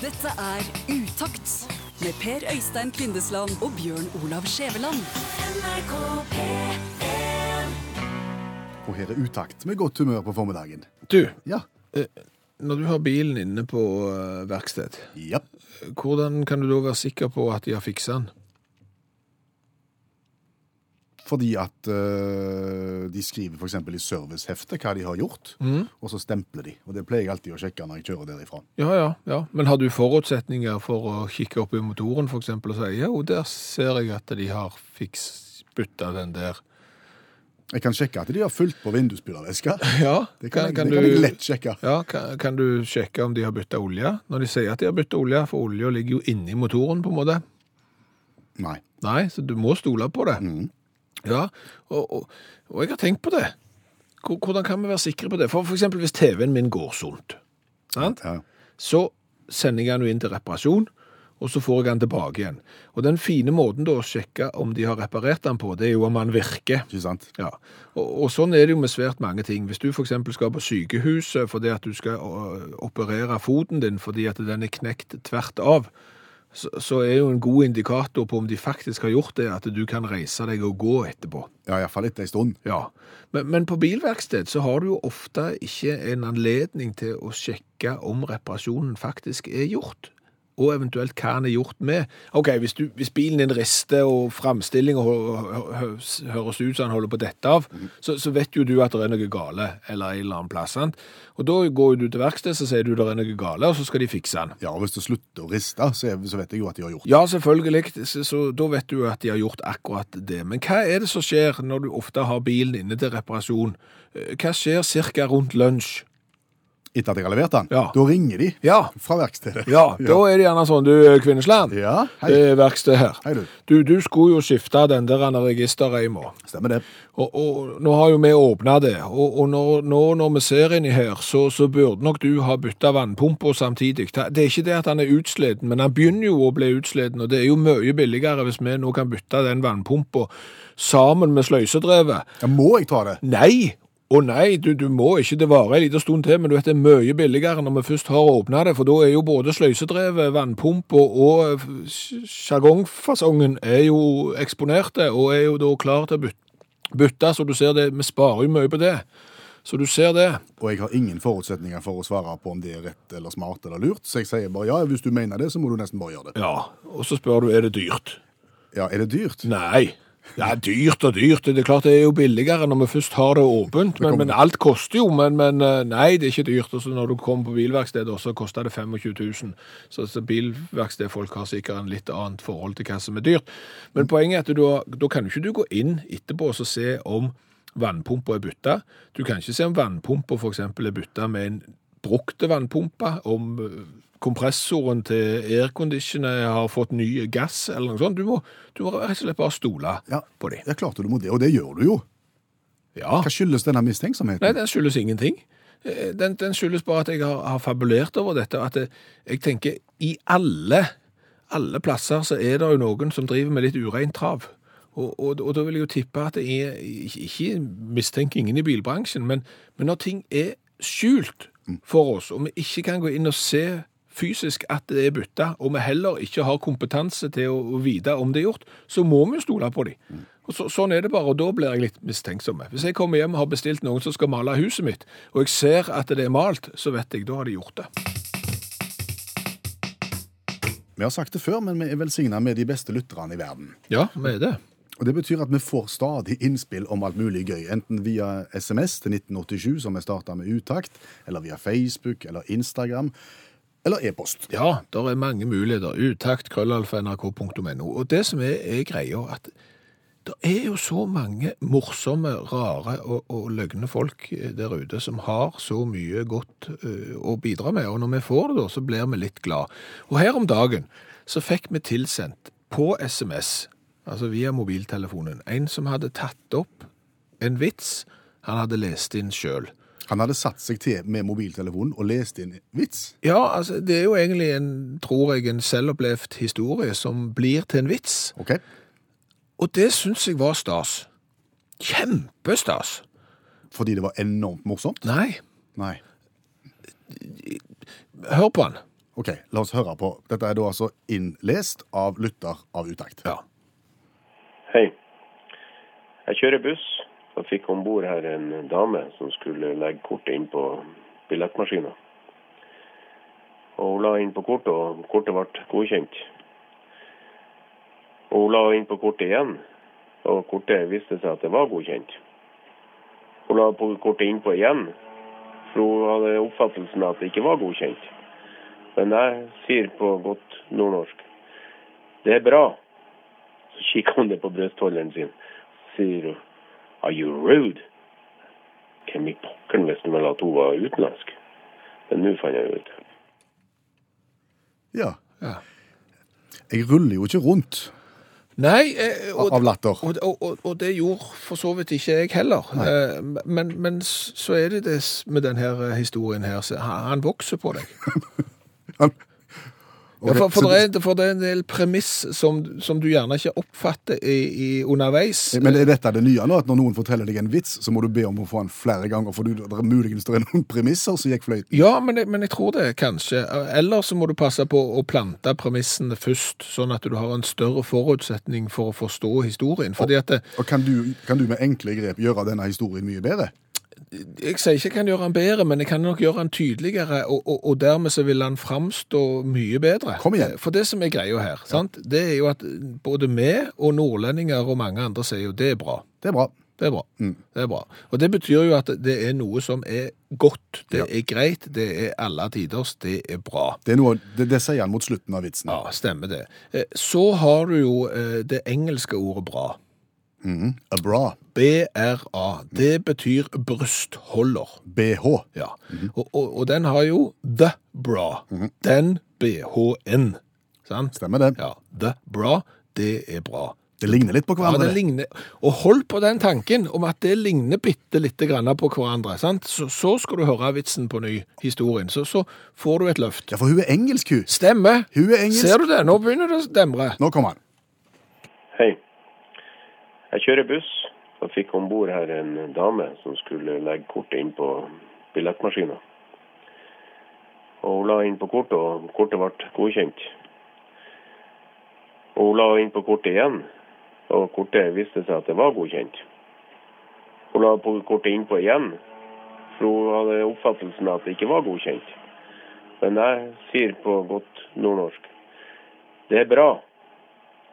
Dette er Utakt med Per Øystein Kvindesland og Bjørn Olav Skjæveland. Og her er utakt med godt humør på formiddagen. Du, Ja. når du har bilen inne på eh, verksted, Ja. hvordan kan du da være sikker på at de har fiksa den? Fordi at uh, de skriver f.eks. i serviceheftet hva de har gjort, og så stempler de. Og det pleier jeg alltid å sjekke når jeg kjører derifra. Ja, ja, ja. Men har du forutsetninger for å kikke opp i motoren for eksempel og si, jo, der ser jeg at de har fiks bytta den der. Jeg kan sjekke at de har fulgt på vindusspylervæska. Ja, Det kan, jeg, kan det kan jeg du- lett sjekke. Ja, kan, du sjekke om de har bytta olje? Når de sier at de har bytta olje, for olje ligger jo inni motoren på en måte. Nei. Nei, så du må stole på det. Ja, og, og, og jeg har tenkt på det. Hvordan kan vi være sikre på det? For f.eks. hvis TV-en min går sunt, sant? Ja. så sender jeg den jo inn til reparasjon, og så får jeg den tilbake igjen. Og den fine måten da å sjekke om de har reparert den på, det er jo om den virker. Ikke sant? Ja, og, og sånn er det jo med svært mange ting. Hvis du eksempel skal på sykehuset fordi at du skal operere foten din fordi at den er knekt tvert av, så, så er jo en god indikator på om de faktisk har gjort det, at du kan reise deg og gå etterpå. Ja, iallfall etter ei stund. Ja, men, men på bilverksted så har du jo ofte ikke en anledning til å sjekke om reparasjonen faktisk er gjort, og eventuelt hva den er gjort med. Ok, hvis, du, hvis bilen din rister og framstillinga høres ut som den holder på å dette av, så, så vet jo du at det er noe gale eller en eller annen plass. sant? Og da går du til verksted, så sier du det er noe gale, og så skal de fikse den. Ja, og hvis det slutter å riste, så, så vet jeg jo at de har gjort det. Ja, selvfølgelig. Så, så da vet du at de har gjort akkurat det. Men hva er det som skjer når du ofte har bilen inne til reparasjon? Eh, Hva skjer cirka rundt lunsj? Etter at jeg har levert den. Ja. Da ringer de Ja. fra verkstedet. Ja, da er det gjerne sånn, du Kvinnesland, Ja, hei. er verksted her. Hei, du. Du, du skulle jo skifte den der registerreima. Stemmer det. Og, og nå har jo vi åpna det, og, og når, nå når vi ser inni her, så, så burde nok du ha bytta vannpumpa samtidig. Det er ikke det at han er utsliten, men han begynner jo å bli utsliten, og det er jo mye billigere hvis vi nå kan bytte den vannpumpa sammen med sløysedrevet. Ja, må jeg ta det? Nei! Å nei, du, du må ikke, det varer en liten stund til, men du vet det er mye billigere når vi først har åpna det, for da er jo både sløysedrevet, vannpumpa og sjargongfasongen er jo eksponerte, og er jo da klar til å bytte, så du ser det, vi sparer jo mye på det. Så du ser det. Og jeg har ingen forutsetninger for å svare på om det er rett eller smart eller lurt, så jeg sier bare ja, hvis du mener det, så må du nesten bare gjøre det. Ja, og så spør du, er det dyrt? Ja, er det dyrt? Nei. Er dyrt og dyrt. Det er klart det er jo billigere når vi først har det åpent, men, men alt koster jo. Men, men eh, nei, det er ikke dyrt. Og så når du kommer på bilverkstedet, så koster det 25 000. Så, så bilverkstedfolk har sikkert en litt annet forhold til hva som er dyrt. Men poenget er at du, da kan jo ikke du gå inn etterpå og se om vannpumpa er bytta. Du kan ikke se om vannpumpa f.eks. er bytta med en brukte vannpumpe, om eh, kompressoren til airconditioner har fått ny gass eller noe sånt. Du må, du må rett og slett bare stole Ja, på dem. det er klart du må det, og det gjør du jo. Ja. Hva skyldes denne mistenksomheten? Nei, den skyldes ingenting. Eh, Den, den skyldes bare at jeg har, har fabulert over dette. At jeg, jeg tenker i alle, alle plasser så er det jo noen som driver med litt ureint trav. Og, og, og da vil jeg jo tippe at det er ikke- mistenker ingen i bilbransjen, men, men når ting er skjult for oss, og vi ikke kan gå inn og se fysisk at det er bytta, og vi heller ikke har kompetanse til å, vite om det er gjort, så må vi stole på dem. Og så, sånn er det bare, og da blir jeg litt mistenksom. Hvis jeg kommer hjem og har bestilt noen som skal male huset mitt, og jeg ser at det er malt, så vet jeg, da har de gjort det. Vi har sagt det før, men vi er velsigna med de beste lytterne i verden. Ja, vi er det. Og Det betyr at vi får stadig innspill om alt mulig gøy, enten via SMS til 1987, som vi starta med utakt, eller via Facebook eller Instagram, eller e-post. Ja, det er mange muligheter. Utakt, krøllalfa, nrk.no. Og det som er, er greia, at det er jo så mange morsomme, rare og, og løgne folk eh, der ute som har så mye godt uh, å bidra med, og når vi får det da, så blir vi litt glad. Og her om dagen så fikk vi tilsendt på SMS, altså via mobiltelefonen, en som hadde tatt opp en vits han hadde lest inn sjøl. Han hadde satt seg til med mobiltelefonen og lest inn vits. Ja, altså, det er jo egentlig en, tror jeg, en selvopplevd historie som blir til en vits. Ok? Og det syns jeg var stas. Kjempestas. Fordi det var enormt morsomt? Nei, Nei. hør på han. OK, la oss høre på. Dette er da altså innlest av lytter av utakt. Ja. Hei. Jeg kjører buss og fikk om bord her en dame som skulle legge kortet inn på billettmaskina. Og hun la inn på kortet, og kortet ble godkjent. Og hun la inn på kortet igjen, og kortet viste seg at det var godkjent. Hun la på kortet innpå igjen, for hun hadde oppfattelsen av at det ikke var godkjent. Men jeg sier på godt nordnorsk det er bra. Så kikker hun det på brystholderen sin sier hun, Are you rude? Hvem i pokkeren visste vel at hun var utenlandsk? Men nå fant jeg ut. Ja. Ja. Jeg ruller jo ikke rundt Nei, eh, og, av latter. og, og, og, og det gjorde for så vidt ikke jeg heller. Eh, Men, men så er det det med denne historien her, så han han vokser på deg. Han- Ja, for, for, det er, for det er en del premiss som, som du gjerne ikke oppfatter i, i underveis. Men er dette det nye nå, at når noen forteller deg en vits, så må du be om å få den flere ganger, for du, det er muligens det er noen premisser som gikk fløyten? Ja, men men jeg tror det, kanskje. Eller så må du passe på å plante premissene først, sånn at du har en større forutsetning for å forstå historien. Fordi at det, Og kan du, kan du med enkle grep gjøre denne historien mye bedre? Jeg sier ikke jeg kan gjøre han bedre, men jeg kan nok gjøre han tydeligere, og, og, og dermed så vil han framstå mye bedre. Kom igjen. For det som er greia her, sant? det er jo at både vi og nordlendinger og mange andre sier jo det er bra. Det er bra. Det er bra. Det er bra. Og det betyr jo at det er noe som er godt, det Ja. er greit, det er alle tiders, det er bra. Det, er noe, det, det sier han mot slutten av vitsen. Ja, stemmer det. Eh, Så har du jo eh, det engelske ordet bra. Mhm. A bra. BRA. Det betyr brystholder. BH. Ja. og, og, og den har jo the bra. Den BHN. Sant? Stemmer det. Ja. The bra, det er bra. Det ligner litt på hverandre. Ja, det ligner, og hold på den tanken om at det ligner bitte lite grann på hverandre. Sant? Så, så skal du høre vitsen på ny historien. Så, så får du et løft. Ja, for hun er engelsk, hun. Stemmer. Hun er engelsk. Ser du det? Nå begynner det å demre. Nå kommer han. Hei. Jeg kjører buss og fikk om bord her en dame som skulle legge kortet inn på billettmaskinen. Og hun la inn på kortet, og kortet ble godkjent. Og hun la inn på kortet igjen, og kortet viste seg at det var godkjent. Hun la på kortet innpå igjen, for hun hadde oppfattelsen av at det ikke var godkjent. Men jeg sier på godt nordnorsk det er bra.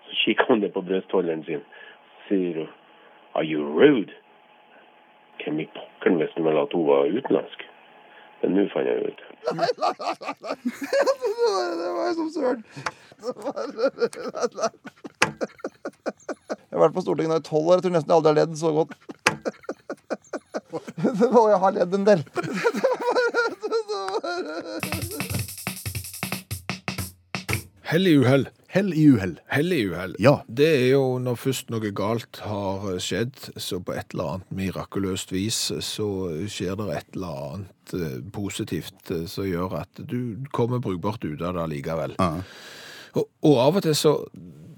Så kikker hun det på brystholderen sin sier hun, Are you rude? Hvem i pokkeren visste vel at hun var utenlandsk? Men nå fant jeg ut. Det var jo som søren. Jeg har vært på Stortinget nå i tolv år. Jeg tror nesten jeg aldri har ledd så godt. Og jeg har ledd en del. Hell i uhell. Hell i uhell. Hell i uhell. Ja. Det er jo når først noe galt har skjedd, så på et eller annet mirakuløst vis, så skjer det et eller annet eh, positivt eh, som gjør at du kommer brukbart ut av det likevel. Ja. Og, og av og til så,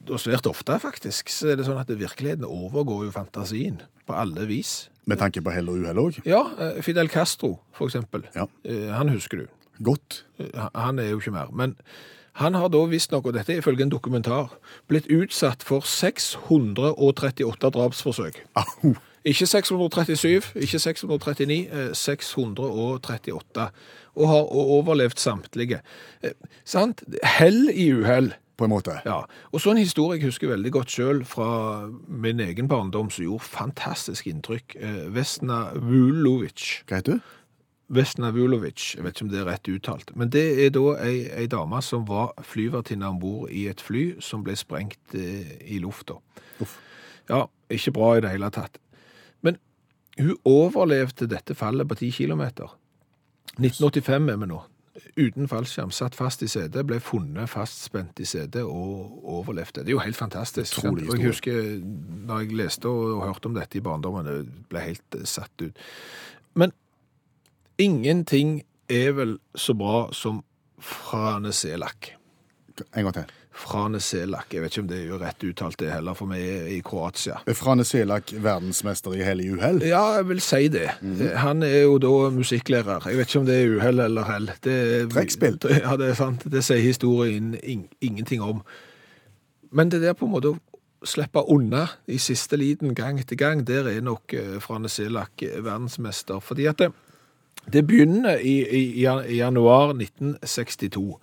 og svært ofte faktisk, så er det sånn at virkeligheten overgår jo fantasien på alle vis. Med tanke på hell og uhell òg. Ja, eh, Fidel Castro, for eksempel. Ja. Eh, Han husker du. Godt. Eh, Han er jo ikke mer. Men han har da visstnok, og dette er ifølge en dokumentar, blitt utsatt for 638 drapsforsøk. Au. Ikke 637, ikke 639, eh, 638. Og har overlevd samtlige. Eh, sant? Hell i uhell. På en måte. Ja, og så en historie jeg husker veldig godt selv fra min egen barndom som gjorde fantastisk inntrykk. Eh, Vesna Vulovic. Hva heter du? Vesna Vulovic, jeg vet ikke om det er rett uttalt, men det er da ei, ei dame som var flyvertinne om bord i et fly som ble sprengt eh, i lufta. Ja, ikke bra i det hele tatt. Men hun overlevde dette fallet på ti kilometer. 1985 er vi nå. Uten fallskjerm, satt fast i setet, ble funnet fastspent i setet og overlevde. Det er jo helt fantastisk. Sant? Jeg husker da jeg leste og, og hørte om dette i barndommen, det ble helt satt ut. Men ingenting er vel så bra som Frane Selak. En gang til. Frane Selak. Jeg vet ikke om det er jo rett uttalt det heller, for vi er i Kroatia. Er Frane Selak verdensmester i hell i uhell? Ja, jeg vil si det. Han er jo da musikklærer. Jeg vet ikke om det er uhell eller hell. Det Trekkspill. Ja, det er sant. Det sier historien in ingenting om. Men det der på en måte å slippe unna i siste liten gang etter gang, der er nok eh, Frane Selak eh, verdensmester. Fordi at det, det begynner i, i, i januar 1962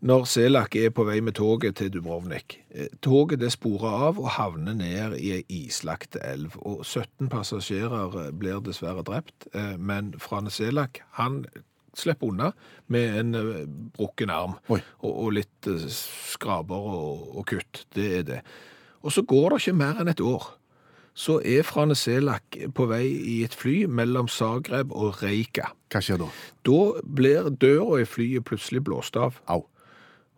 når Selak er på vei med toget til Dubrovnik. Eh, Toget det sporer av og havner ned i ei islagt elv, og 17 passasjerer eh, blir dessverre drept, eh, men Frane Selak, han slipper unna med en brukken arm og, og litt skraper og, og kutt. Det er det. Og så går det ikke mer enn et år. Så er Frane Selak på vei i et fly mellom Zagreb og Reika. Hva skjer da? Da blir døra i flyet plutselig blåst av. Au.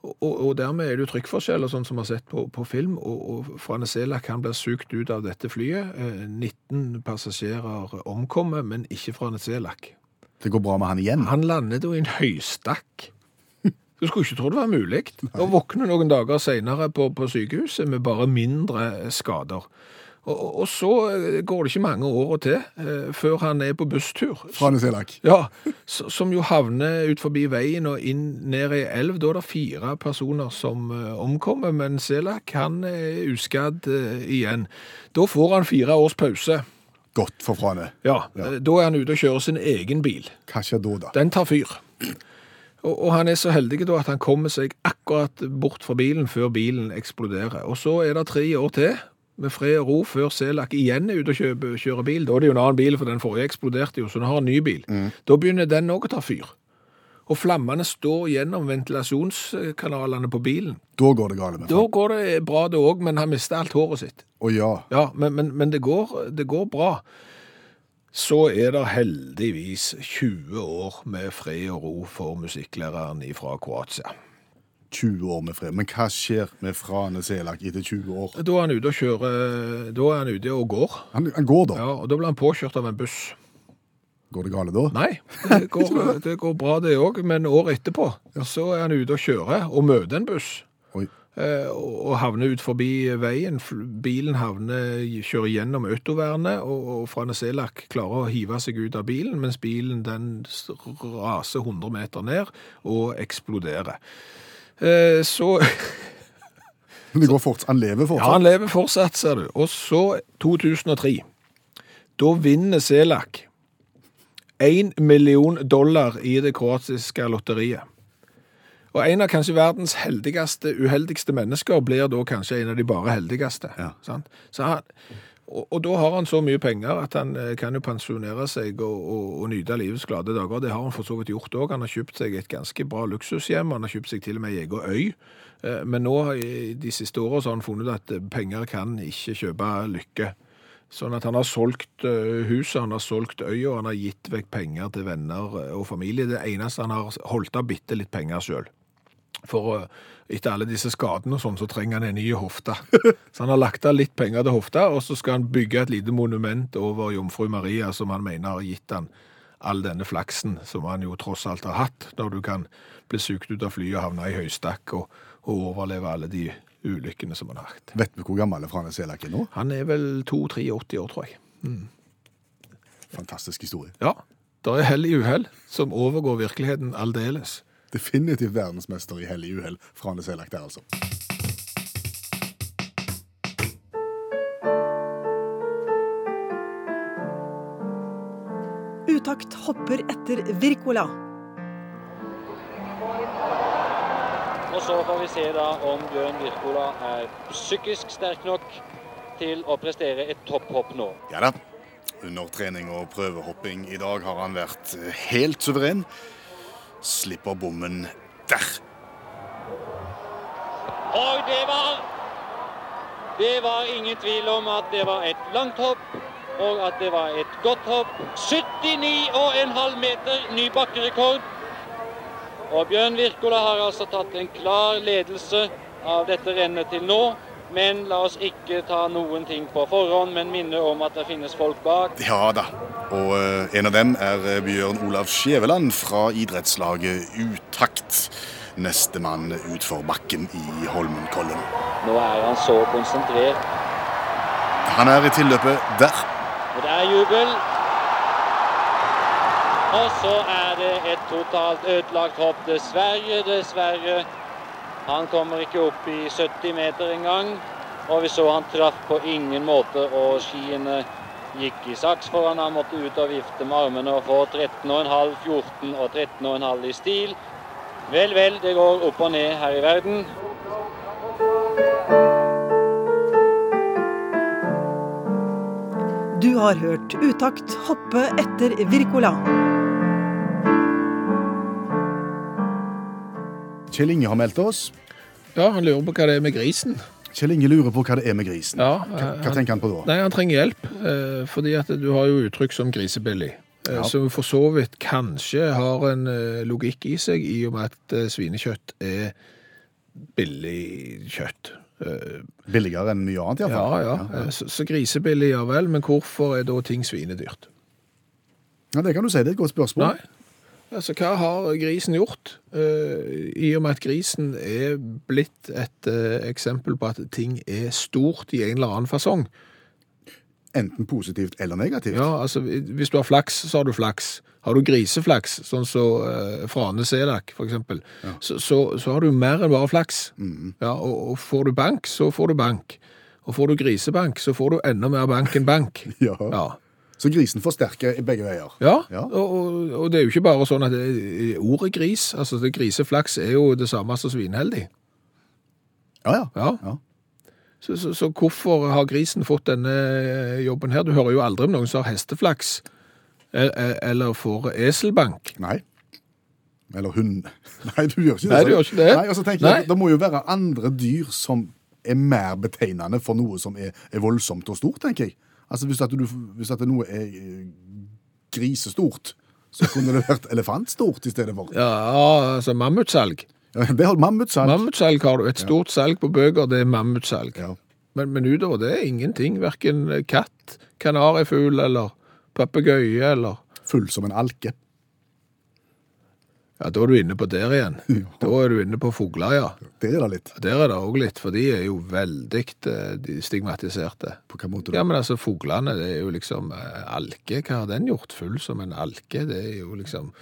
Og, og, dermed er det jo trykkforskjeller, sånn som vi har sett på, på film, og, og Frane Selak han blir sugd ut av dette flyet. Eh, 19 passasjerer omkommer, men ikke Frane Selak. Det går bra med han igjen? Han landet jo i en høystakk. Du skulle ikke tro det var mulig. Å våkner noen dager senere på, på sykehuset med bare mindre skader. Og, og, så eh, går det ikke mange åra til eh, før han er på busstur. Frane Selak. Ja, som jo havner ut forbi veien og inn ned i elv. Da er det fire personer som eh, omkommer, men Selak han er uskadd eh, igjen. Da får han fire års pause. Godt for Frane. Ja, ja. Da er han ute og kjører sin egen bil. Hva skjer da, da? Den tar fyr. Og, og han er så heldig da at han kommer seg akkurat bort fra bilen før bilen eksploderer. Og så er det tre år til med fred og ro før Selak igjen er ute og kjøper, kjører bil. Da er det jo en annen bil, for den forrige eksploderte jo, så nå har han en ny bil. Da begynner den òg å ta fyr. Og flammene står gjennom ventilasjonskanalene på bilen. Da går det galt med Da går det bra det òg, men han mister alt håret sitt. Å ja. Ja, men, men, men det, går, det går bra. Så er det heldigvis 20 år med fred og ro for musikklæreren fra Kroatia. 20 år med fred. Men hva skjer med Frane Selak etter 20 år? Da er han ute og kjører, da er han ute og går. Han, han går da. Ja, og da blir han påkjørt av en buss. Går det galt da? Nei, det går, det går bra det òg, men året etterpå så er han ute og kjører og møter en buss. Oi. eh, og havner ut forbi veien. Bilen havner, kjører gjennom autovernet, og, og Frane Selak klarer å hive seg ut av bilen, mens bilen den raser 100 meter ned og eksploderer. Eh, Så Men det går fort. Han lever Ja, fortsatt. han lever fortsatt, ser du. Og så 2003. Da vinner Selak 1 million dollar i det kroatiske lotteriet. Og en av kanskje verdens heldigste, uheldigste mennesker blir da kanskje en av de bare heldigste. Ja. Sant? Så han, og, da har han så mye penger at han eh, kan jo pensjonere seg og, og, og nyte livets glade dager. Det har han for så vidt gjort òg. Han har kjøpt seg et ganske bra luksushjem. Han har kjøpt seg til og med ei egen øy. Eh, Men nå de siste årene har han funnet at eh, penger kan ikke kjøpe lykke. Sånn at han har solgt huset, han har solgt øya, han har gitt vekk penger til venner og familie. Det eneste han har holdt av bitte litt penger sjøl. For etter alle disse skadene og sånn, så trenger han en ny hofte. Så han har lagt av litt penger til hofta, og så skal han bygge et lite monument over jomfru Maria, som han mener har gitt han all denne flaksen, som han jo tross alt har hatt, når du kan bli sugd ut av flyet og havne i høystakk og, og overleve alle de ulykkene som han har hatt. Vet vi hvor gammel Frane Selak er nå? Han er vel 2-83 år, tror jeg. Fantastisk historie. Ja, det er hell i uhell som overgår virkeligheten aldeles. Definitivt verdensmester i hellig uhell. Frane Selak der, altså. Utakt hopper etter Wirkola. Og så får vi se da om Bjørn Wirkola er psykisk sterk nok til å prestere et topphopp nå. Ja da. Under trening og prøvehopping i dag har han vært helt suveren. Slipper bommen der. Og det var Det var ingen tvil om at det var et langt hopp, og at det var et godt hopp. 79,5 meter, ny bakkerekord. Og Bjørn Wirkola har altså tatt en klar ledelse av dette rennet til nå. Men la oss ikke ta noen ting på forhånd, men minne om at det finnes folk bak. Ja da. Og eh, en av dem er eh, Bjørn Olav Skjæveland fra idrettslaget Utakt. nestemann utfor bakken i Holmenkollen. Nå er han så konsentrert. Han er i tilløpet der. Og det er jubel. Og så er det et totalt ødelagt hopp. Dessverre, dessverre. Han kommer ikke opp i 70 meter engang. Og vi så han traff på ingen måte, og skiene gikk i saks for han. Han måtte ut og vifte med armene og få 13,5, 14 og 13,5 i stil. Vel, vel, det går opp og ned her i verden. Du har hørt Utakt hoppe etter Wirkola. Kjell Inge har meldt oss. Ja, han lurer på hva det er med grisen. Kjell Inge lurer på hva det er med grisen. Ja, hva, hva tenker han på da? Nei, han trenger hjelp, eh, fordi at du har jo uttrykk som grisebillig. eh, Ja. Som for så vidt kanskje har en eh, logikk i seg, i og med at svinekjøtt er billig kjøtt. Billigere enn mye annet, Ja, ja. ja. ja. Så, så grisebillig, ja vel, men hvorfor er da ting svinedyrt? ja, det kan du si. Det er et godt spørsmål. Nei. Altså, hva har grisen gjort? uh, I og med at grisen er blitt et uh, eksempel på at ting er stort i en eller annen fasong. Enten positivt eller negativt. Ja, altså, hvis du har flaks, så har du flaks. Har du griseflaks, sånn som uh, Frane Selak, for eksempel, så, så, så har du mer enn bare flaks. Ja, og, og får du bank, så får du bank. Og får du grisebank, så får du enda mer bank enn bank. Ja. Ja. Så grisen forsterker i begge veier. Ja, Ja. Og, og, det er jo ikke bare sånn at det ordet gris, altså det griseflaks er jo det samme som svinheldig. Ja, ja. Ja. Ja. Så, så, så hvorfor har grisen fått denne eh, jobben her? Du hører jo aldri om noen som har hesteflaks, eller får eselbank. Nei. Eller hund. Nei, du gjør ikke det. Nei, du gjør ikke det. Nei, og så tenker Nei. jeg, Det må jo være andre dyr som er mer betegnende for noe som er, er voldsomt og stort, tenker jeg. Altså Hvis, at du, hvis at noe er eh, grisestort, så kunne det vært elefantstort i stedet for. Ja, altså mammutsalg. Ja, det har mammutsalg. Mammutsalg har du. Et stort salg på bøker, det er mammutsalg. Ja. Men, men utover det er ingenting. Hverken katt, kanarifugl eller papegøye eller Full som en alke. Ja, da er du inne på der igjen. Da er du inne på fugler, ja. Der er det litt. Der er det òg litt, for de er jo veldig eh, stigmatiserte. På hvilken måte Ja, men altså, fuglene, det er jo liksom eh, alke. Hva har den gjort? Full som en alke. Det er jo liksom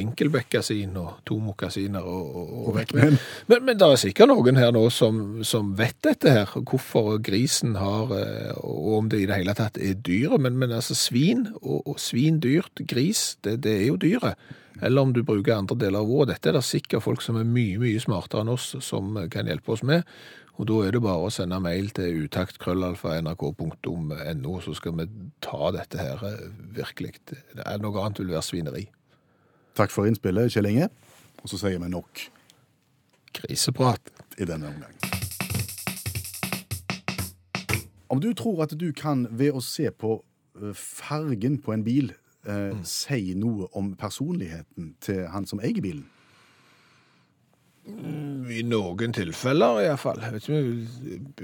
enkelbekkasin og to mokkasiner og, og, og vekk men, med men, men det er sikkert noen her nå som, som vet dette her, hvorfor grisen har, eh, og om det i det hele tatt er dyret. Men, men altså, svin og, og svin dyrt, gris, det, det er jo dyret. Eller om du bruker andre deler av ordet. Dette er det sikkert folk som er mye, mye smartere enn oss, som kan hjelpe oss med. Og da er det bare å sende mail til utaktkrøllalfa.nrk.no, så skal vi ta dette her eh, virkelig. Det er noe annet vil være svineri. Takk for innspillet, Kjell Inge. Og så sier vi nok kriseprat i denne omgang. Om du tror at du kan, ved å se på eh, fargen på en bil, eh, si noe om personligheten til han som eier bilen? I noen tilfeller i hvert fall.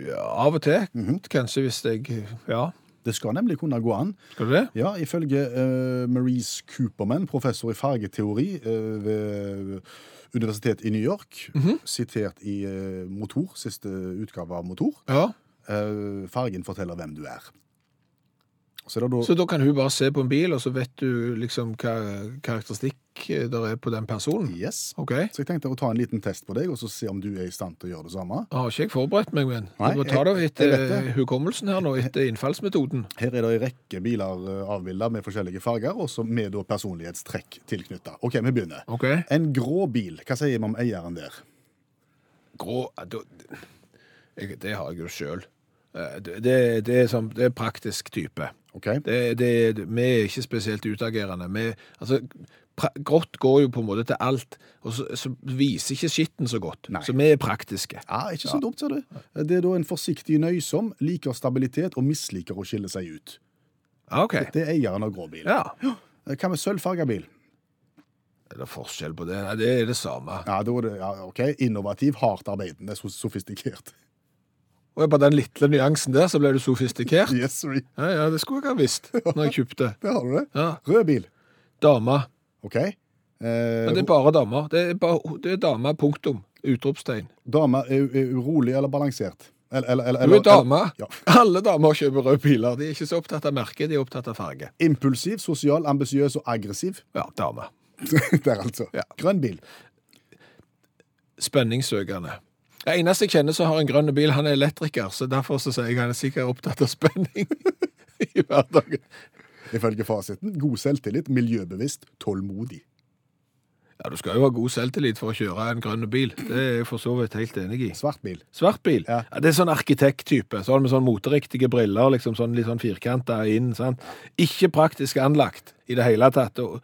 Ja, av og til. Kanskje hvis jeg Ja, Det skal nemlig kunne gå an. skal du det? Ja, ifølge uh, Maurice Cooperman, professor i fargeteori uh, ved Universitetet i New York, sitert i uh, Motor, siste utgave av Motor, Ja. fargen forteller hvem du er. Så da Så da kan hun bare se på en bil, og så vet du liksom hva karakteristikk der er på den personen? Yes. OK? Så jeg tenkte å ta en liten test på deg, og så se om du er i stand til å gjøre det samme. Jeg Har ikke jeg forberedt meg, men Nei, jeg må ta det etter det. hukommelsen her nå, etter innfallsmetoden. Her er det en rekke biler avbilda med forskjellige farger, og så med personlighetstrekk tilknytta. OK, vi begynner. OK? En grå bil, hva sier vi om eieren der? Grå Det har jeg jo sjøl. Det, det, det, er sånn- det er praktisk type. OK? Det, det, vi er ikke spesielt utagerende. Vi, altså, grått går jo på en måte til alt, og så, så viser ikke skitten så godt. Nei. Så vi er praktiske. Ja, ikke så dumt, ser du. Det er da en forsiktig nøysom, liker stabilitet og misliker å skille seg ut. Okay. OK. Det er eieren av grå bil. Ja. Hva med sølvfarga bil? Er det forskjell på det? Nei, det er det samme. Ja, det, ja, ok, Innovativ, hardt arbeidende, sofistikert. Og på den lille nyansen der så ble du sofistikert. Yes, sorry. Ja, ja, det skulle jeg ha visst når jeg kjøpte. det har du det. Ja. Rød bil. Dame. OK. Eh, Men det er bare damer. Det er, bare, det er dame, punktum. Utropstegn. Dame er, er urolig eller balansert? Eller, eller, eller, Du er dame. Ja. Alle damer kjøper røde biler. De er ikke så opptatt av merke, de er opptatt av farge. Impulsiv, sosial, ambisiøs og aggressiv. Ja, dame. Der, altså. Ja. Grønn bil. Spenningssøkende. Det eneste jeg kjenner som har en grønn bil, han er elektriker, så derfor så sier jeg han er sikkert opptatt av spenning i hverdagen. Ifølge fasiten god selvtillit, miljøbevisst, tålmodig. Ja, du skal jo ha god selvtillit for å kjøre en grønn bil. Det er jeg for så vidt helt enig i. Svart bil. Svart bil? Ja. Ja. det er sånn arkitekttype. Sånn med sånn moteriktige briller, liksom sånn litt sånn firkanta inn. Sant? Ikke praktisk anlagt i det hele tatt. Og,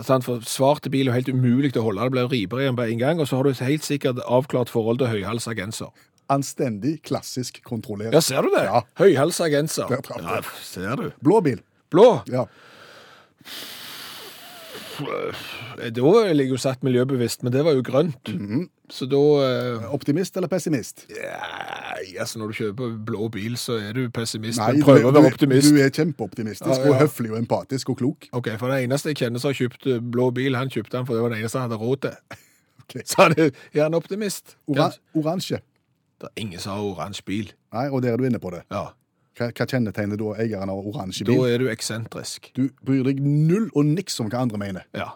sant? For svarte bil er helt umulig å holde. Det blir riper igjen på en gang. Og så har du helt sikkert avklart forhold til høyhalsa genser. Anstendig, klassisk, kontrollert. Ja, ser du det? Ja. Høyhalsa genser. Der traff Ja, ser du. Blå bil. Blå. Ja. Da ligger jo satt miljøbevisst, men det var jo grønt. Mhm. Så da uh... Optimist eller pessimist? Ja, altså Når du kjøper blå bil, så er du pessimist, Nei, men prøver å være optimist. du er kjempeoptimistisk Ja, ja. og høflig og empatisk og klok. Ok, for den eneste jeg kjenner som har kjøpt eh, blå bil, han kjøpte den for det var den eneste han hadde råd til. Okay. Så han er, er han optimist. Ora oransje. Det er ingen som har oransje bil. Nei, og der er du inne på det. Ja, Hva, hva kjennetegner da eieren av oransje bil? Da er du eksentrisk. Du bryr deg null og niks om hva andre mener. Ja.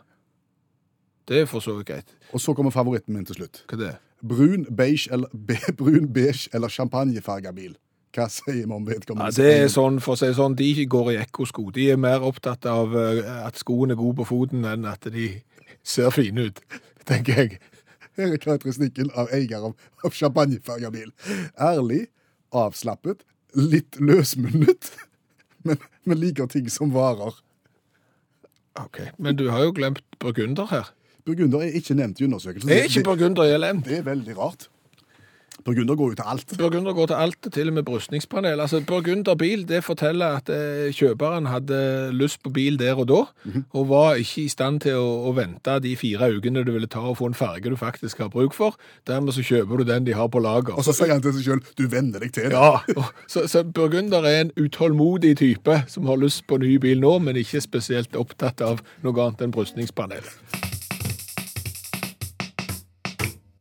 Det er for så vidt greit. Og så kommer favoritten min til slutt. Hva det er? Brun, beige eller, be, brun, beige eller champagnefarga bil. Hva sier vi om Ja, det er sånn, for å si sånn, De går i ekkosko. De er mer opptatt av eh, at skoen er god på foten enn at de ser fine ut, tenker jeg. Her er karakteristikken av eier av, av champagnefarga bil. Ærlig, avslappet, litt løsmunnet, men, men liker ting som varer. Ok, Men du har jo glemt burgunder her. Burgunder er ikke nevnt i undersøkelsen. Er ikke burgunder burgunder LM. det er veldig rart. Burgunder går jo til alt. Burgunder går til alt, til og med brystningspanel. Altså, Burgunder bil det forteller at eh, kjøperen hadde lyst på bil der og da, og var ikke i stand til å, å vente de fire ukene det ville ta å få en farge du faktisk har bruk for. Dermed så kjøper du den de har på lager. Og så sier han til seg sjøl du venner deg til det. Ja, så, så Burgunder er en utålmodig type som har lyst på ny bil nå, men ikke spesielt opptatt av noe annet enn brystningspanel.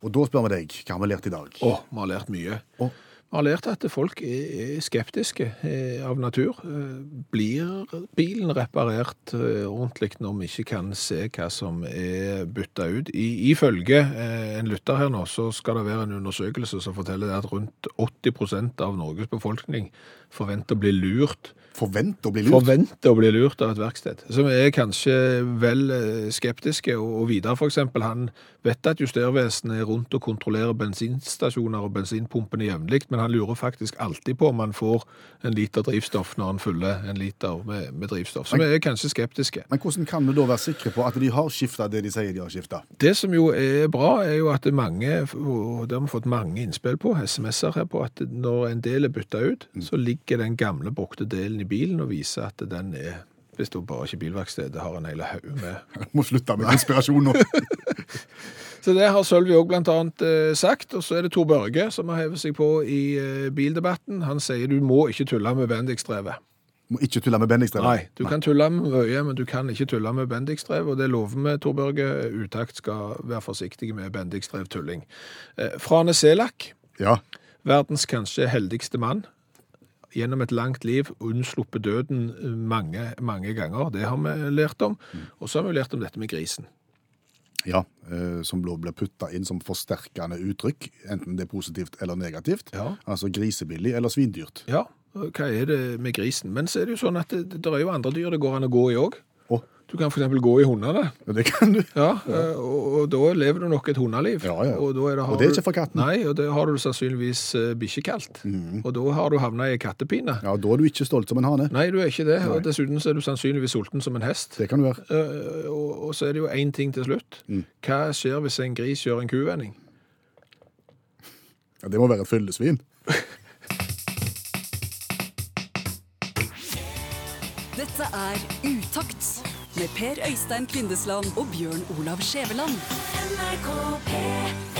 Og da spør vi deg, hva har vi lært i dag? Å, vi har lært mye. Å. Vi har lært at folk er skeptiske eh, av natur. Eh, Blir bilen reparert eh, ordentlig når vi ikke kan se hva som er bytta ut? I, ifølge en lytter her nå, så skal det være en undersøkelse som forteller at rundt 80% av Norges befolkning forventer å bli lurt Forventer å bli lurt. forventer å bli lurt av et verksted. Som er kanskje vel skeptiske. Og, Vidar for eksempel, han vet at Justervesenet er rundt og kontrollerer bensinstasjoner og bensinpumpene jevnlig, men han lurer faktisk alltid på om han får en liter drivstoff når han fyller en liter med, med drivstoff. Så vi er kanskje skeptiske. Men hvordan kan vi da være sikre på at de har skifta det de sier de har skifta? Det som jo er bra, er jo at det mange, og det har vi fått mange innspill på, SMS-er her på, at når en del er bytta ut, så ligger den gamle brukte delen i bilen og viser at den er hvis da bare ikke bilverkstedet har en hel haug med. Må slutte med konspirasjon nå. Så det har Sølvi òg annet eh, sagt. Og så er det Tor Børge som har hevet seg på i eh, bildebatten. Han sier du må ikke tulle med Bendikstrevet. Må ikke tulle med Bendikstrevet. Nei, du kan tulle med mye, men du kan ikke tulle med Bendikstrev, og det lover vi, Tor Børge. Utakt skal være forsiktige med Bendikstrev-tulling. Eh, Frane Selak, Ja. verdens kanskje heldigste mann. Gjennom et langt liv unnsluppet døden eh, mange, mange ganger. Det har vi lært om. Og så har vi lært om dette med grisen. Ja. eh, Som da blir putta inn som forsterkende uttrykk, enten det er positivt eller negativt. Ja. Altså grisebillig eller svindyrt. Ja, hva er det med grisen? Men så er det jo sånn at det, det er jo andre dyr det går an å gå i òg. Du kan f.eks. gå i hundene. ja, det kan du. Ja, eh, og, og da lever du nok et hundeliv. Ja, ja. Og, da er det, har Og det er ikke for katten. Nei, og det har du sannsynligvis uh, bikkjekaldt. Og da har du havna i kattepine. Ja, Da er du ikke stolt som en hane. Nei, du er ikke det. Og dessuten så er du sannsynligvis sulten som en hest. Det kan du være. Eh, og, og så er det jo én ting til slutt. Hva skjer hvis en gris gjør en kuvending? Ja, det må være et fyllesvin. Dette er Utakt med Per Øystein Kvindesland og Bjørn Olav Skjæveland. NRK P3